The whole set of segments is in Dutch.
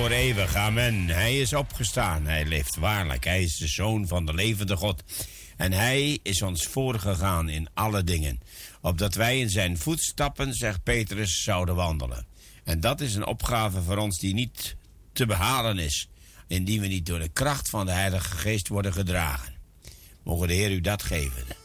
voor eeuwig. Amen. Hij is opgestaan. Hij leeft waarlijk. Hij is de zoon van de levende God. En hij is ons voorgegaan in alle dingen. Opdat wij in zijn voetstappen, zegt Petrus, zouden wandelen. En dat is een opgave voor ons die niet te behalen is. Indien we niet door de kracht van de Heilige Geest worden gedragen. Mogen de Heer u dat geven.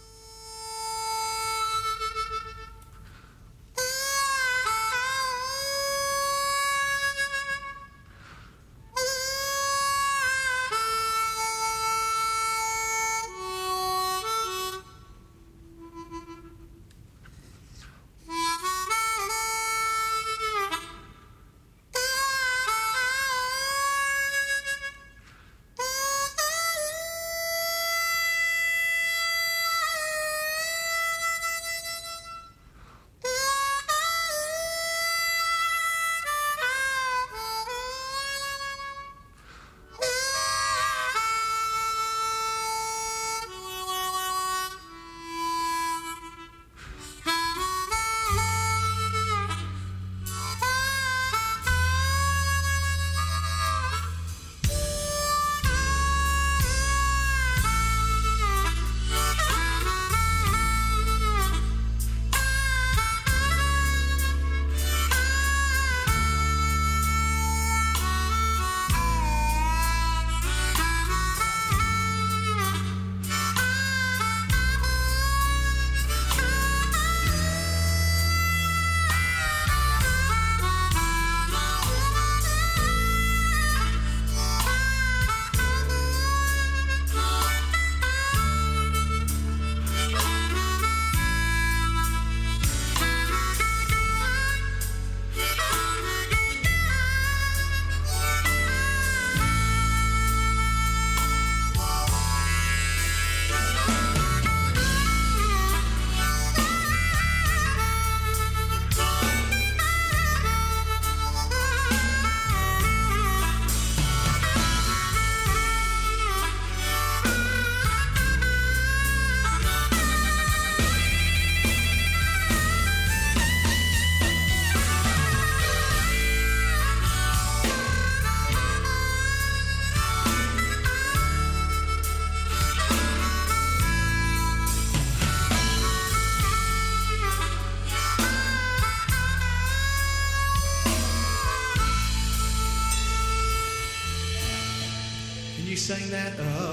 that up.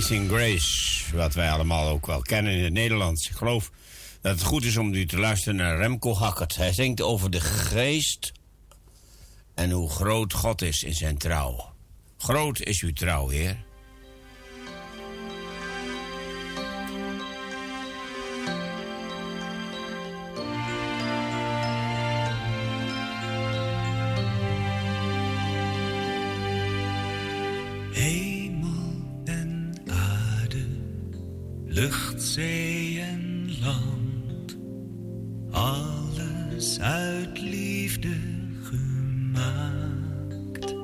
Amazing Grace. Wat wij allemaal ook wel kennen in het Nederlands. Ik geloof dat het goed is om u te luisteren naar Remco Hackert. Hij zingt over de geest en hoe groot God is in zijn trouw. Groot is uw trouw, Heer. Alles liefde gemaakt.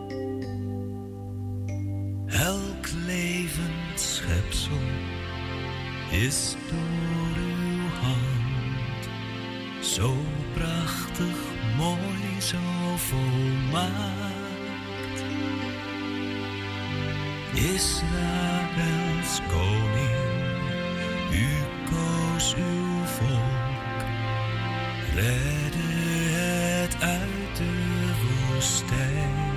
Elk levend schepsel is door uw hand zo prachtig, mooi, zo volmaakt. Israëls koning u koos uw volk, redde het uit de woestijn.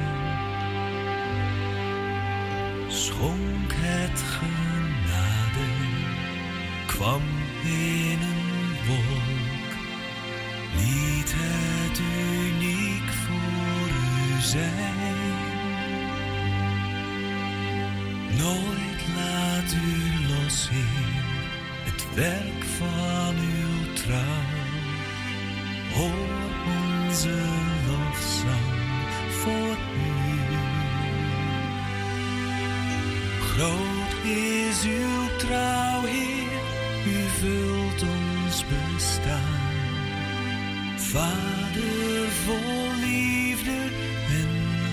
Schonk het genade, kwam in een wolk, liet het uniek voor u zijn. Nooit laat u los, Heer werk van uw trouw. Groot is uw trouw, Heer, u vult ons bestaan. Vader vol liefde en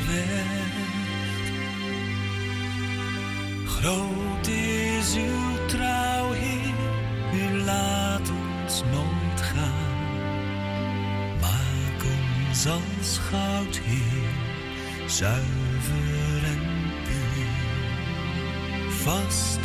recht. Groot is uw trouw, Heer u laat ons nooit gaan. Maak ons als goud, Heer, zuiver. fast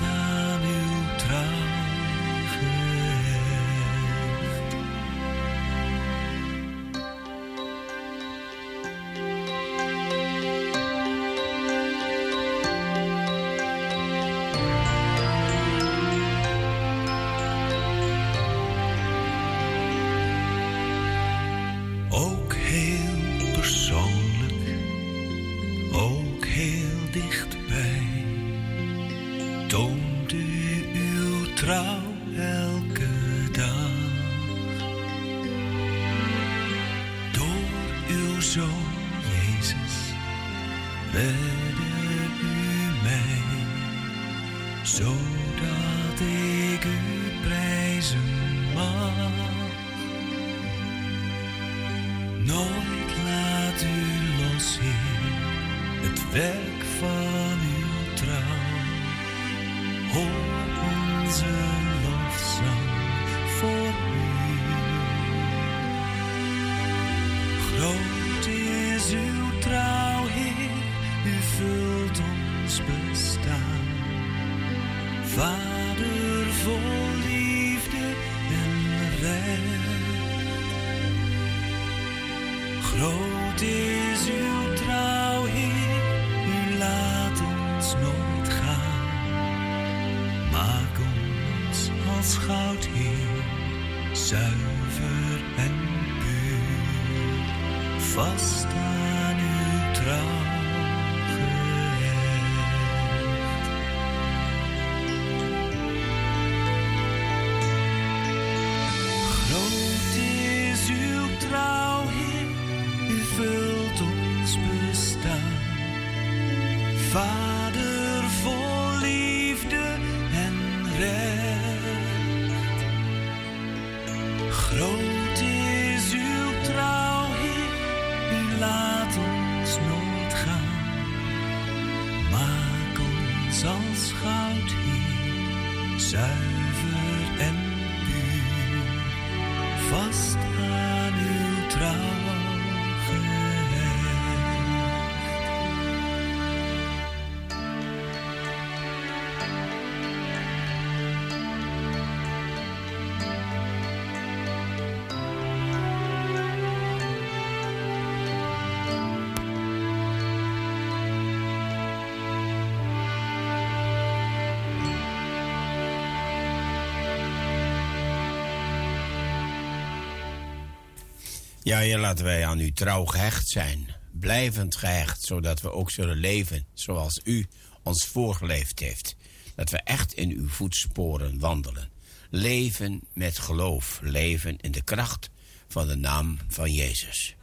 Ja, hier laten wij aan u trouw gehecht zijn, blijvend gehecht, zodat we ook zullen leven zoals u ons voorgeleefd heeft. Dat we echt in uw voetsporen wandelen. Leven met geloof, leven in de kracht van de naam van Jezus.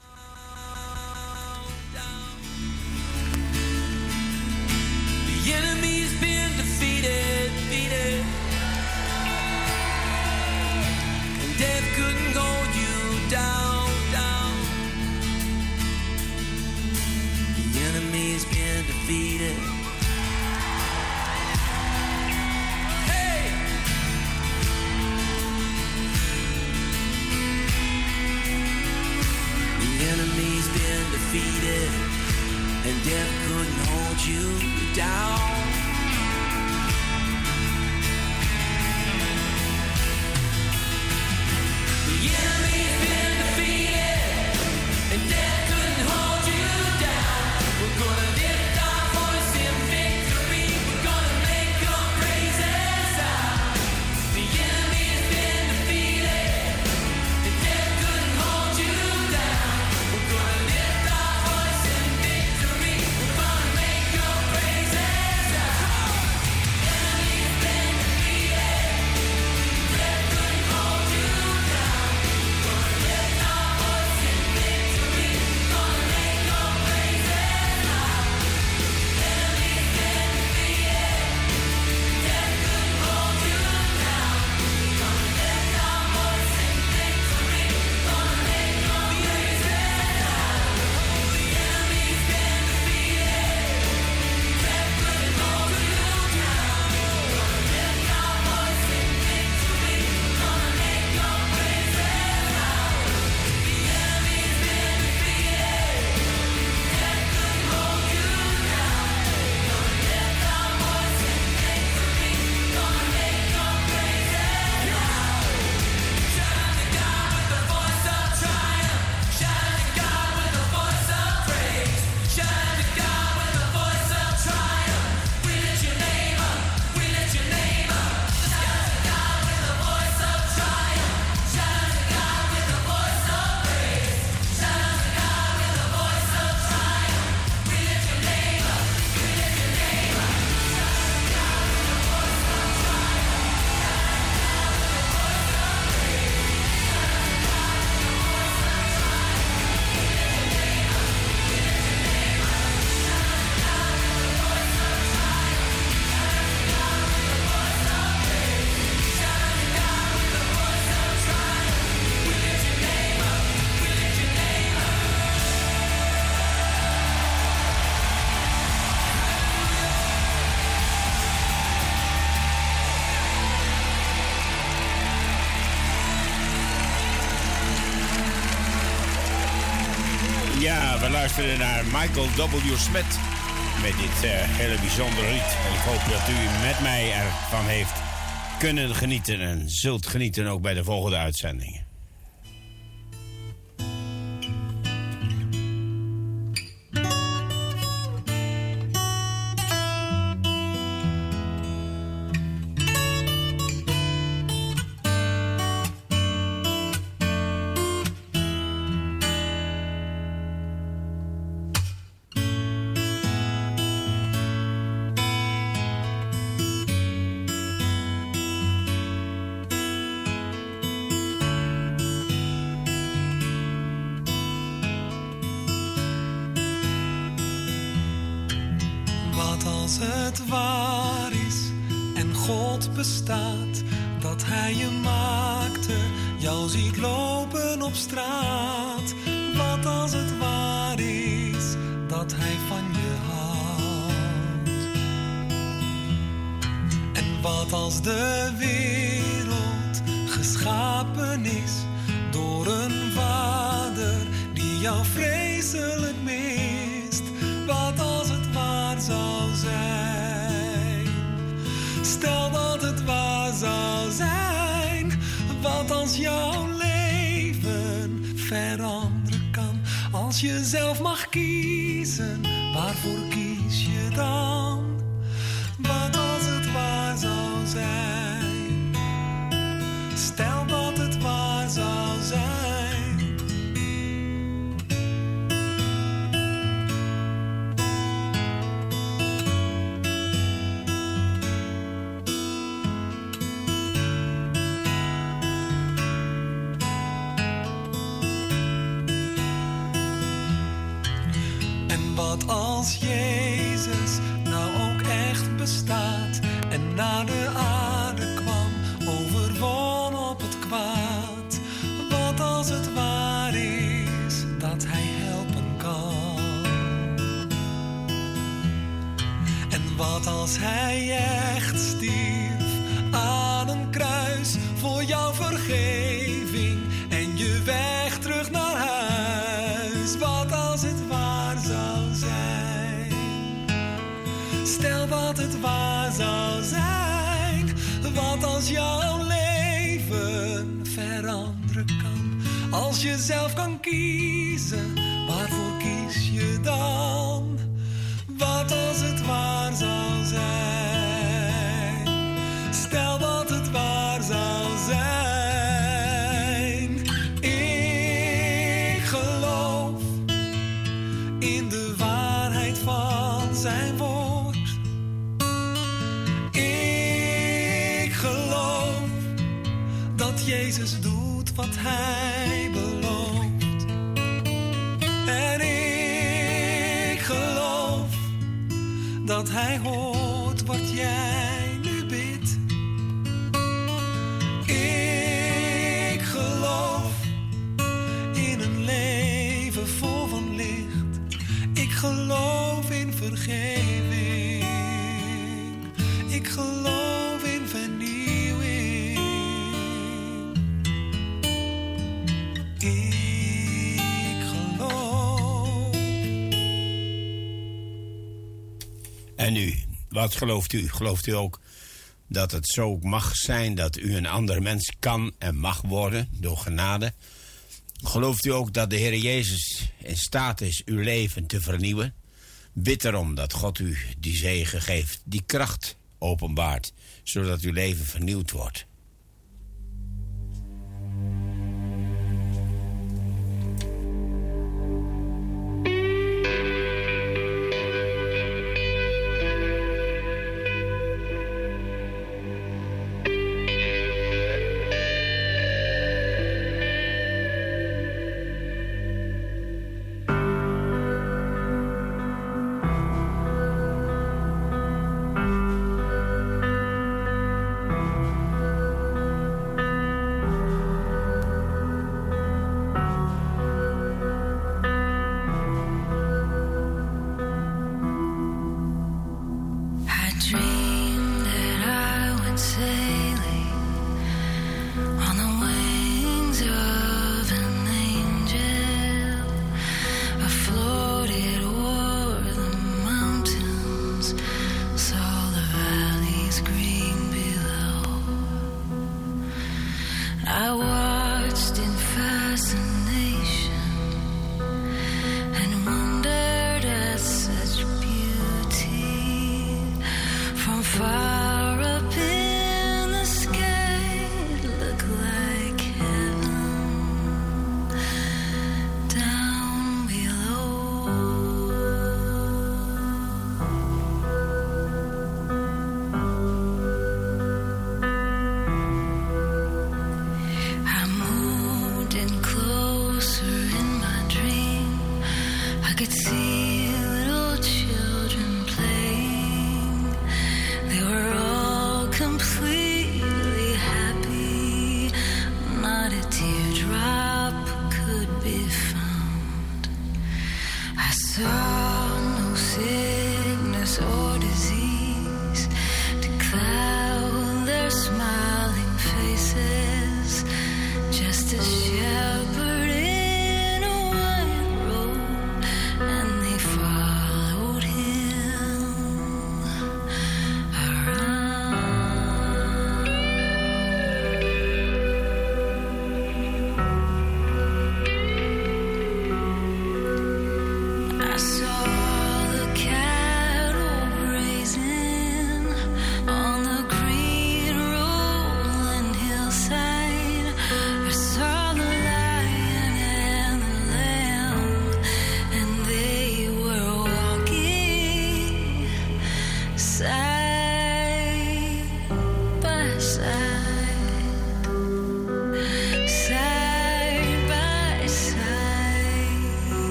down. luisteren naar Michael W. Smith met dit eh, hele bijzondere lied. En ik hoop dat u met mij ervan heeft kunnen genieten en zult genieten ook bij de volgende uitzendingen. Jezelf mag kiezen waarvoor kiezen Als je zelf kan kiezen, waarvoor kies je dan? Wat als het waar zou zijn? Stel dat het waar zou zijn. Ik geloof in de waarheid van zijn woord. Ik geloof dat Jezus doet wat hij belooft. En ik geloof dat hij hoort wat jij nu bidt. Ik geloof in een leven vol van licht. Ik geloof wat gelooft u? Gelooft u ook dat het zo mag zijn dat u een ander mens kan en mag worden door genade? Gelooft u ook dat de Heer Jezus in staat is uw leven te vernieuwen? Bid erom dat God u die zegen geeft, die kracht openbaart, zodat uw leven vernieuwd wordt.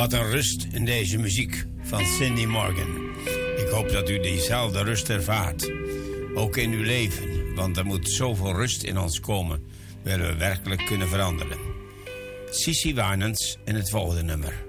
Wat een rust in deze muziek van Cindy Morgan. Ik hoop dat u diezelfde rust ervaart. Ook in uw leven, want er moet zoveel rust in ons komen... willen we werkelijk kunnen veranderen. Sissy Warnens in het volgende nummer.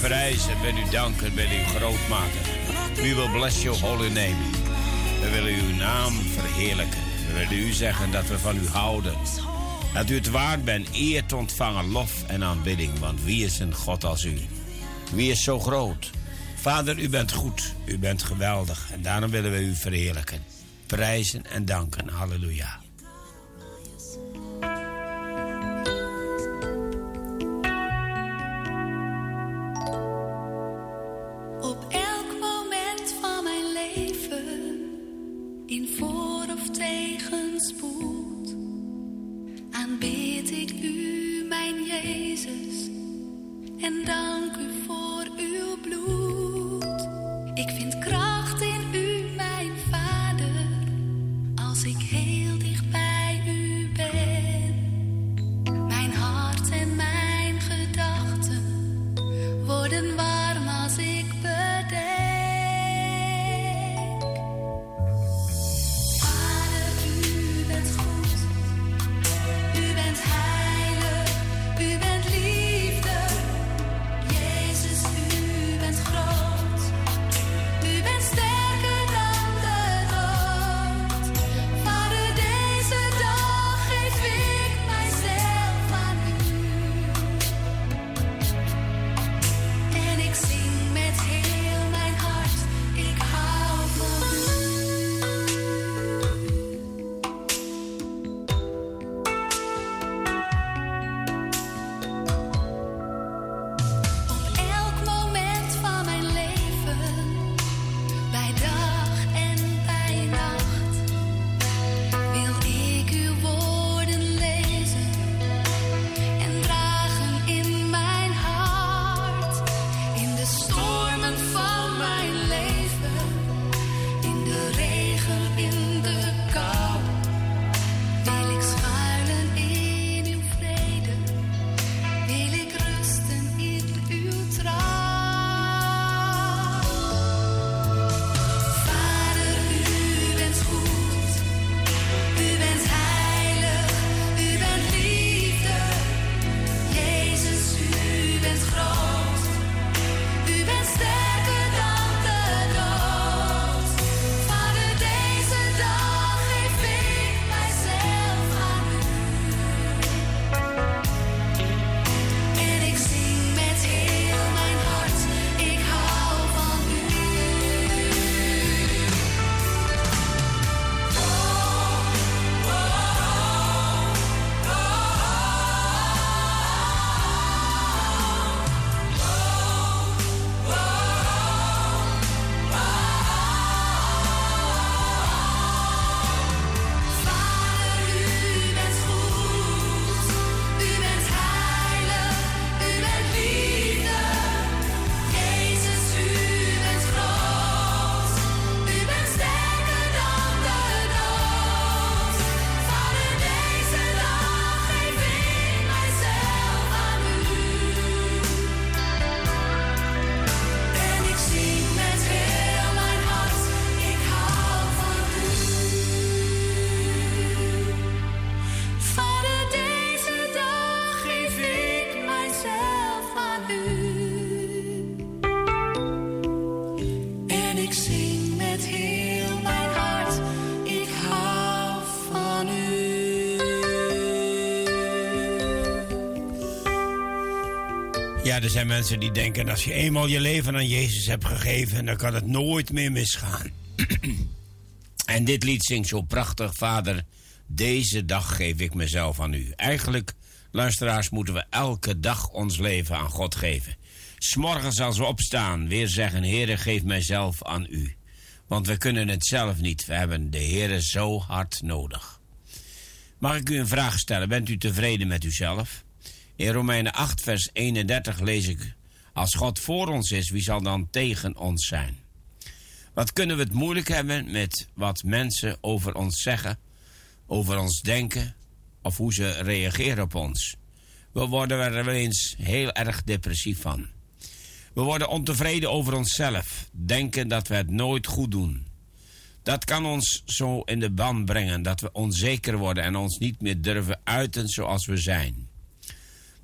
Prijzen u danken, ben u groot maken. We will bless your holy name. We willen uw naam verheerlijken. We willen u zeggen dat we van u houden. Dat u het waard bent eer te ontvangen, lof en aanbidding. Want wie is een God als u? Wie is zo groot? Vader, u bent goed. U bent geweldig. En daarom willen we u verheerlijken. Prijzen en danken. Halleluja. Er zijn mensen die denken als je eenmaal je leven aan Jezus hebt gegeven, dan kan het nooit meer misgaan. en dit lied zingt zo prachtig, Vader. Deze dag geef ik mezelf aan u. Eigenlijk, luisteraars, moeten we elke dag ons leven aan God geven. S'morgens als we opstaan, weer zeggen: Heere, geef mijzelf aan u. Want we kunnen het zelf niet. We hebben de Heere zo hard nodig. Mag ik u een vraag stellen? Bent u tevreden met uzelf? In Romeinen 8, vers 31 lees ik: Als God voor ons is, wie zal dan tegen ons zijn? Wat kunnen we het moeilijk hebben met wat mensen over ons zeggen, over ons denken of hoe ze reageren op ons? We worden er wel eens heel erg depressief van. We worden ontevreden over onszelf, denken dat we het nooit goed doen. Dat kan ons zo in de ban brengen dat we onzeker worden en ons niet meer durven uiten zoals we zijn.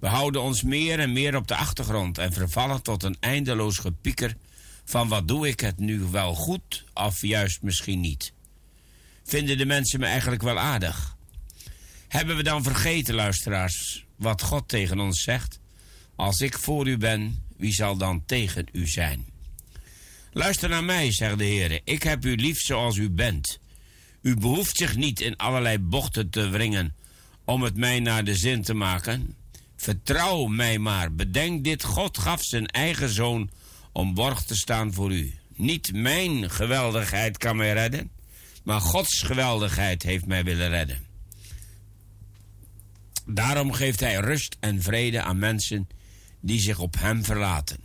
We houden ons meer en meer op de achtergrond en vervallen tot een eindeloos gepieker van wat doe ik het nu wel goed of juist misschien niet. Vinden de mensen me eigenlijk wel aardig? Hebben we dan vergeten, luisteraars, wat God tegen ons zegt? Als ik voor u ben, wie zal dan tegen u zijn? Luister naar mij, zegt de Heer. Ik heb u lief zoals u bent. U behoeft zich niet in allerlei bochten te wringen om het mij naar de zin te maken. Vertrouw mij maar, bedenk dit, God gaf zijn eigen zoon om borg te staan voor u. Niet mijn geweldigheid kan mij redden, maar Gods geweldigheid heeft mij willen redden. Daarom geeft hij rust en vrede aan mensen die zich op hem verlaten.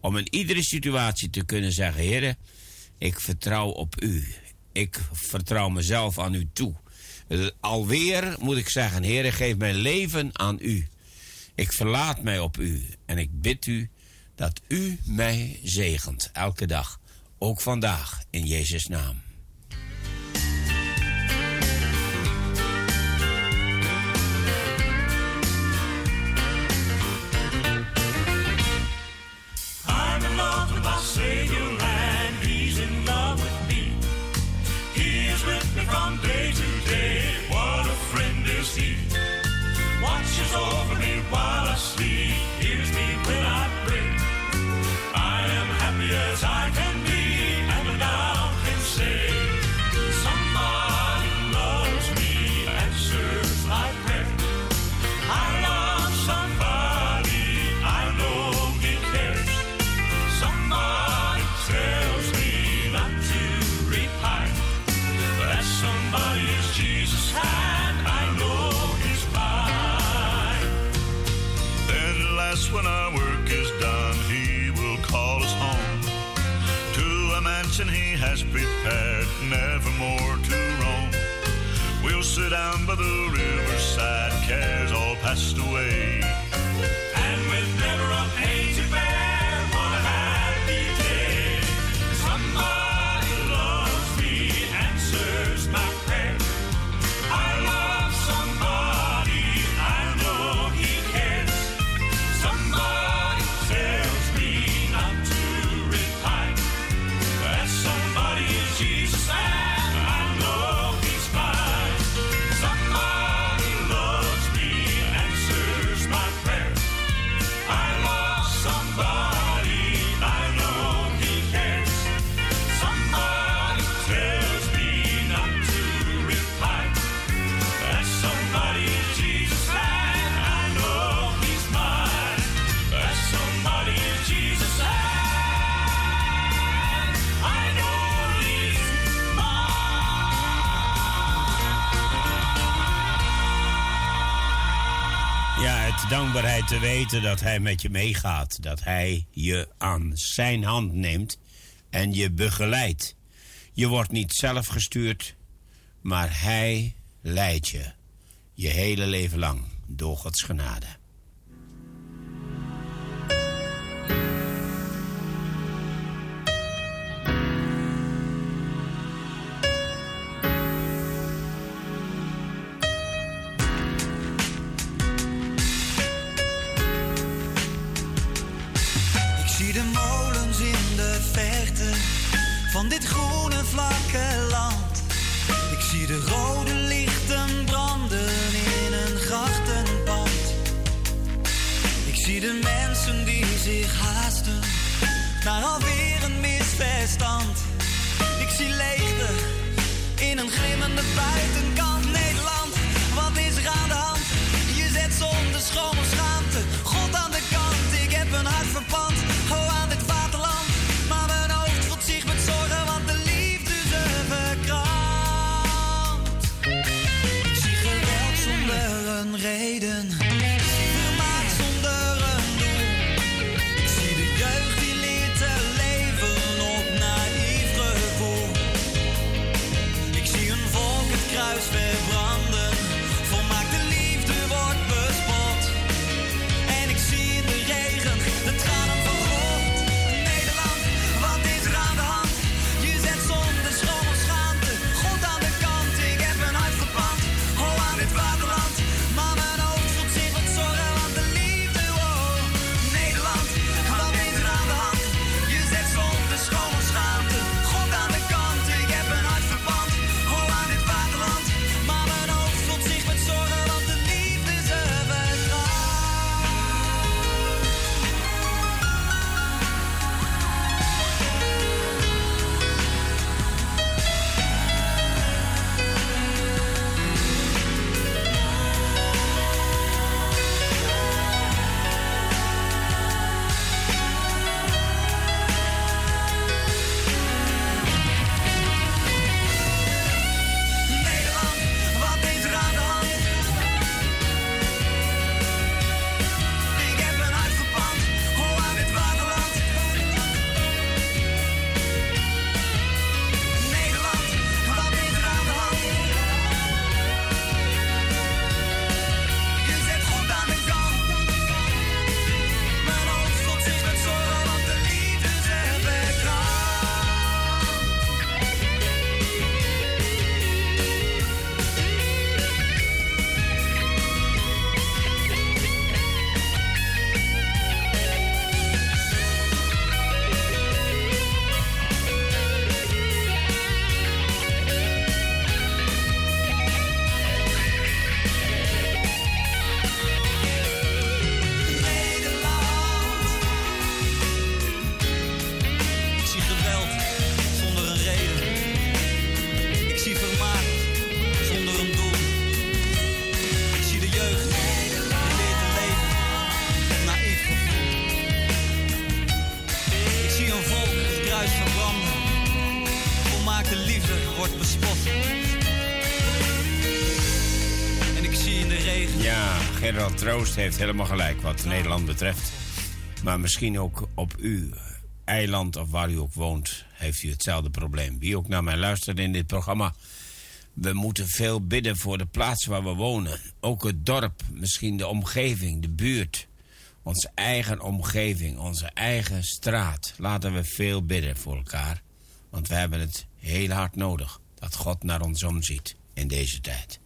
Om in iedere situatie te kunnen zeggen: Heer, ik vertrouw op u. Ik vertrouw mezelf aan u toe. Alweer moet ik zeggen: Heer, geef mijn leven aan u. Ik verlaat mij op u en ik bid u dat u mij zegent elke dag, ook vandaag in Jezus' naam. down by the riverside, cares all passed away. dankbaarheid te weten dat hij met je meegaat. Dat hij je aan zijn hand neemt en je begeleidt. Je wordt niet zelf gestuurd, maar hij leidt je. Je hele leven lang door Gods genade. mensen die zich haasten naar alweer een misverstand. Ik zie leegte in een glimmende buitenkant Nederland. Wat is er aan de hand? Je zet zonder schommels. Troost heeft helemaal gelijk wat Nederland betreft. Maar misschien ook op uw eiland of waar u ook woont, heeft u hetzelfde probleem. Wie ook naar mij luistert in dit programma. We moeten veel bidden voor de plaats waar we wonen. Ook het dorp, misschien de omgeving, de buurt. Onze eigen omgeving, onze eigen straat. Laten we veel bidden voor elkaar. Want we hebben het heel hard nodig dat God naar ons omziet in deze tijd.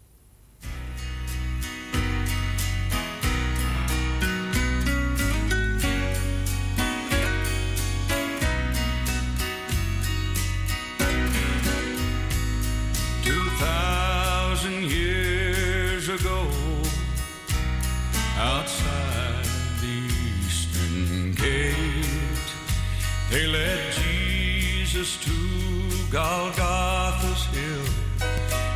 Outside the eastern gate, they led Jesus to Golgotha's hill.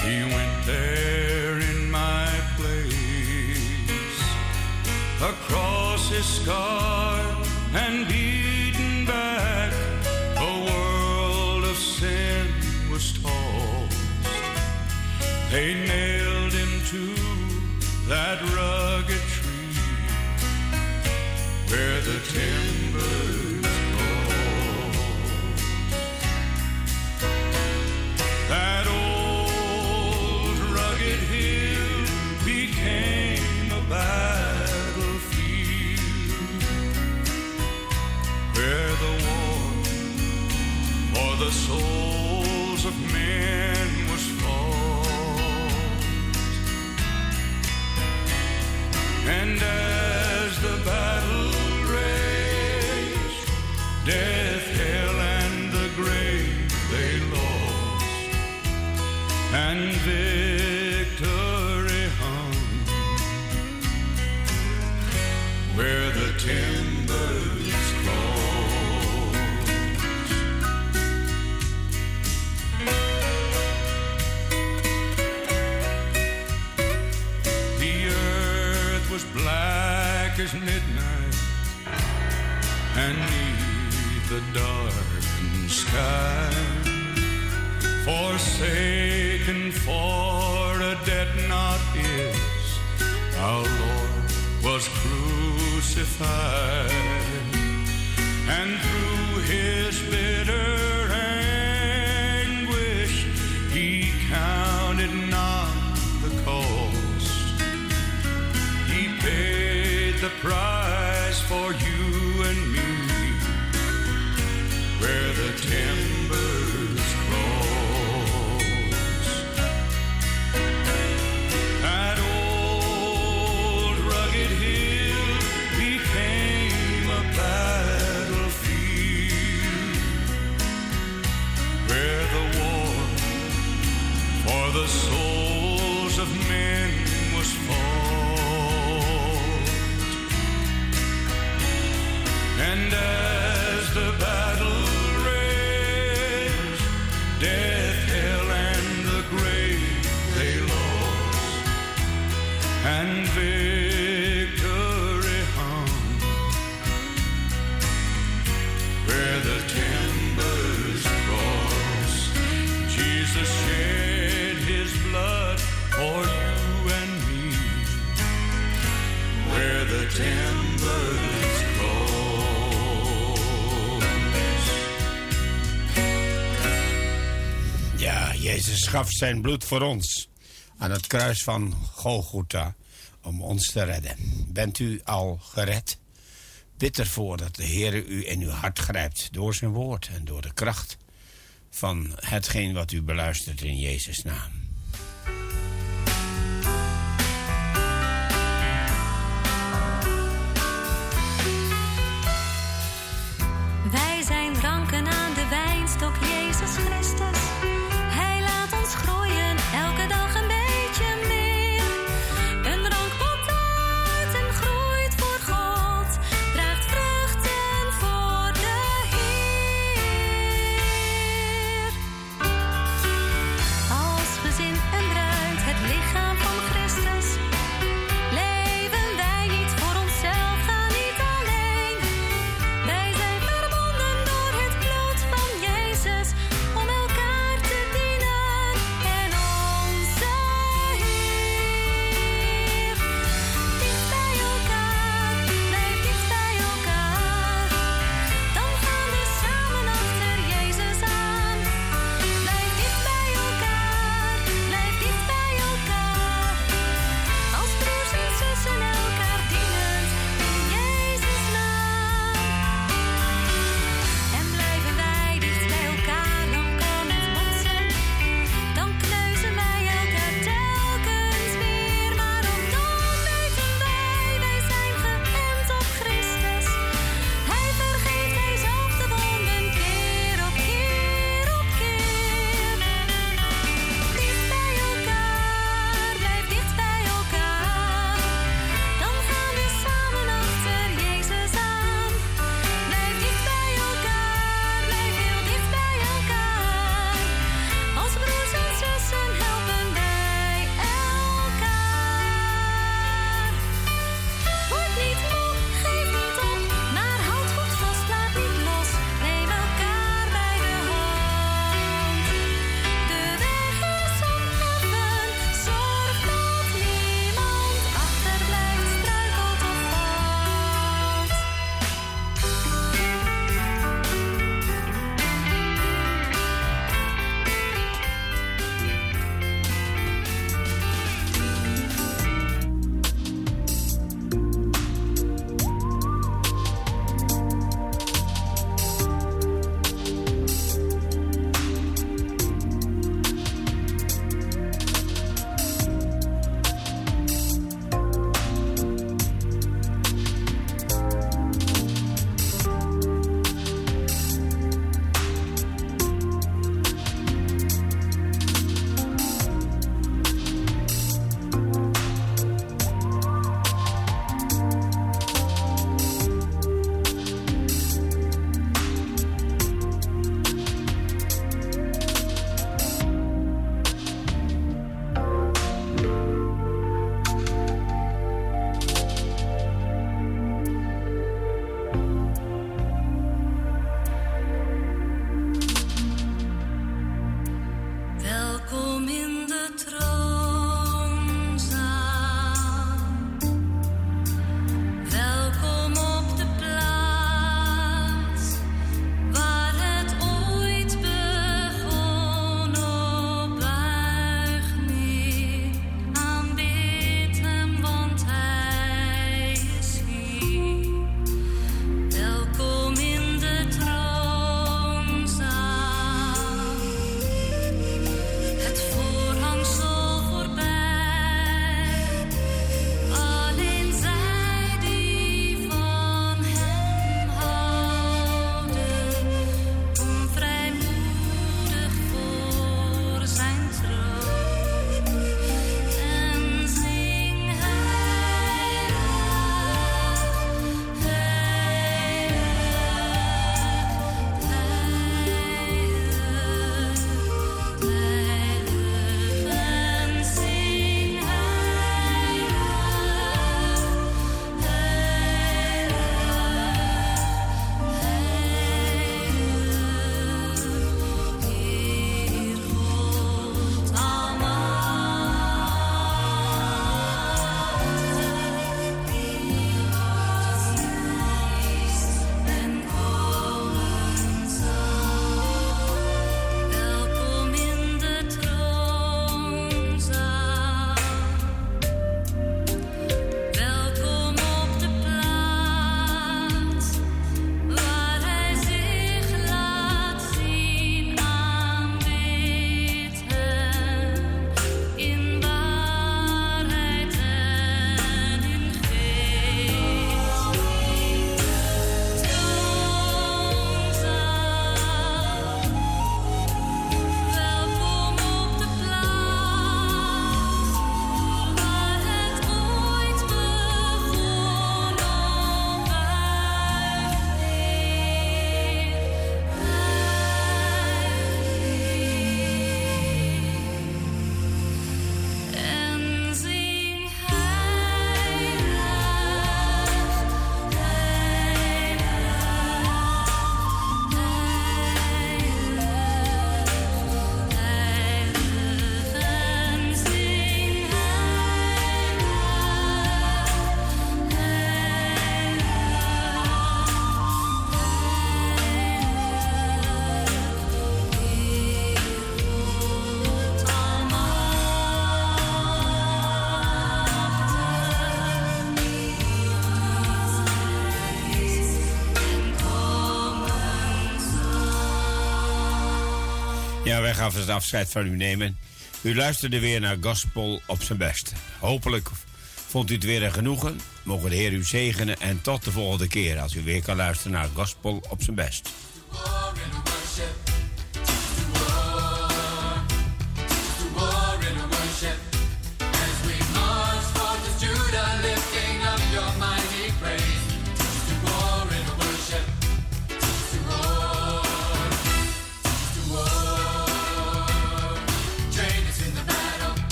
He went there in my place. A cross is scarred and beaten back. A world of sin was tossed. They nailed him to that rugged Yeah. Midnight, and neath the darkened sky, forsaken for a debt not his, our Lord was crucified, and gaf zijn bloed voor ons aan het kruis van Golgotha om ons te redden. Bent u al gered? Bid ervoor dat de Heer u in uw hart grijpt door zijn woord en door de kracht van hetgeen wat u beluistert in Jezus' naam. Wij zijn ranken aan de wijnstok, Jezus Christus. Wij gaan afscheid van u nemen. U luisterde weer naar Gospel op zijn best. Hopelijk vond u het weer een genoegen. Mogen de Heer u zegenen en tot de volgende keer als u weer kan luisteren naar Gospel op zijn best.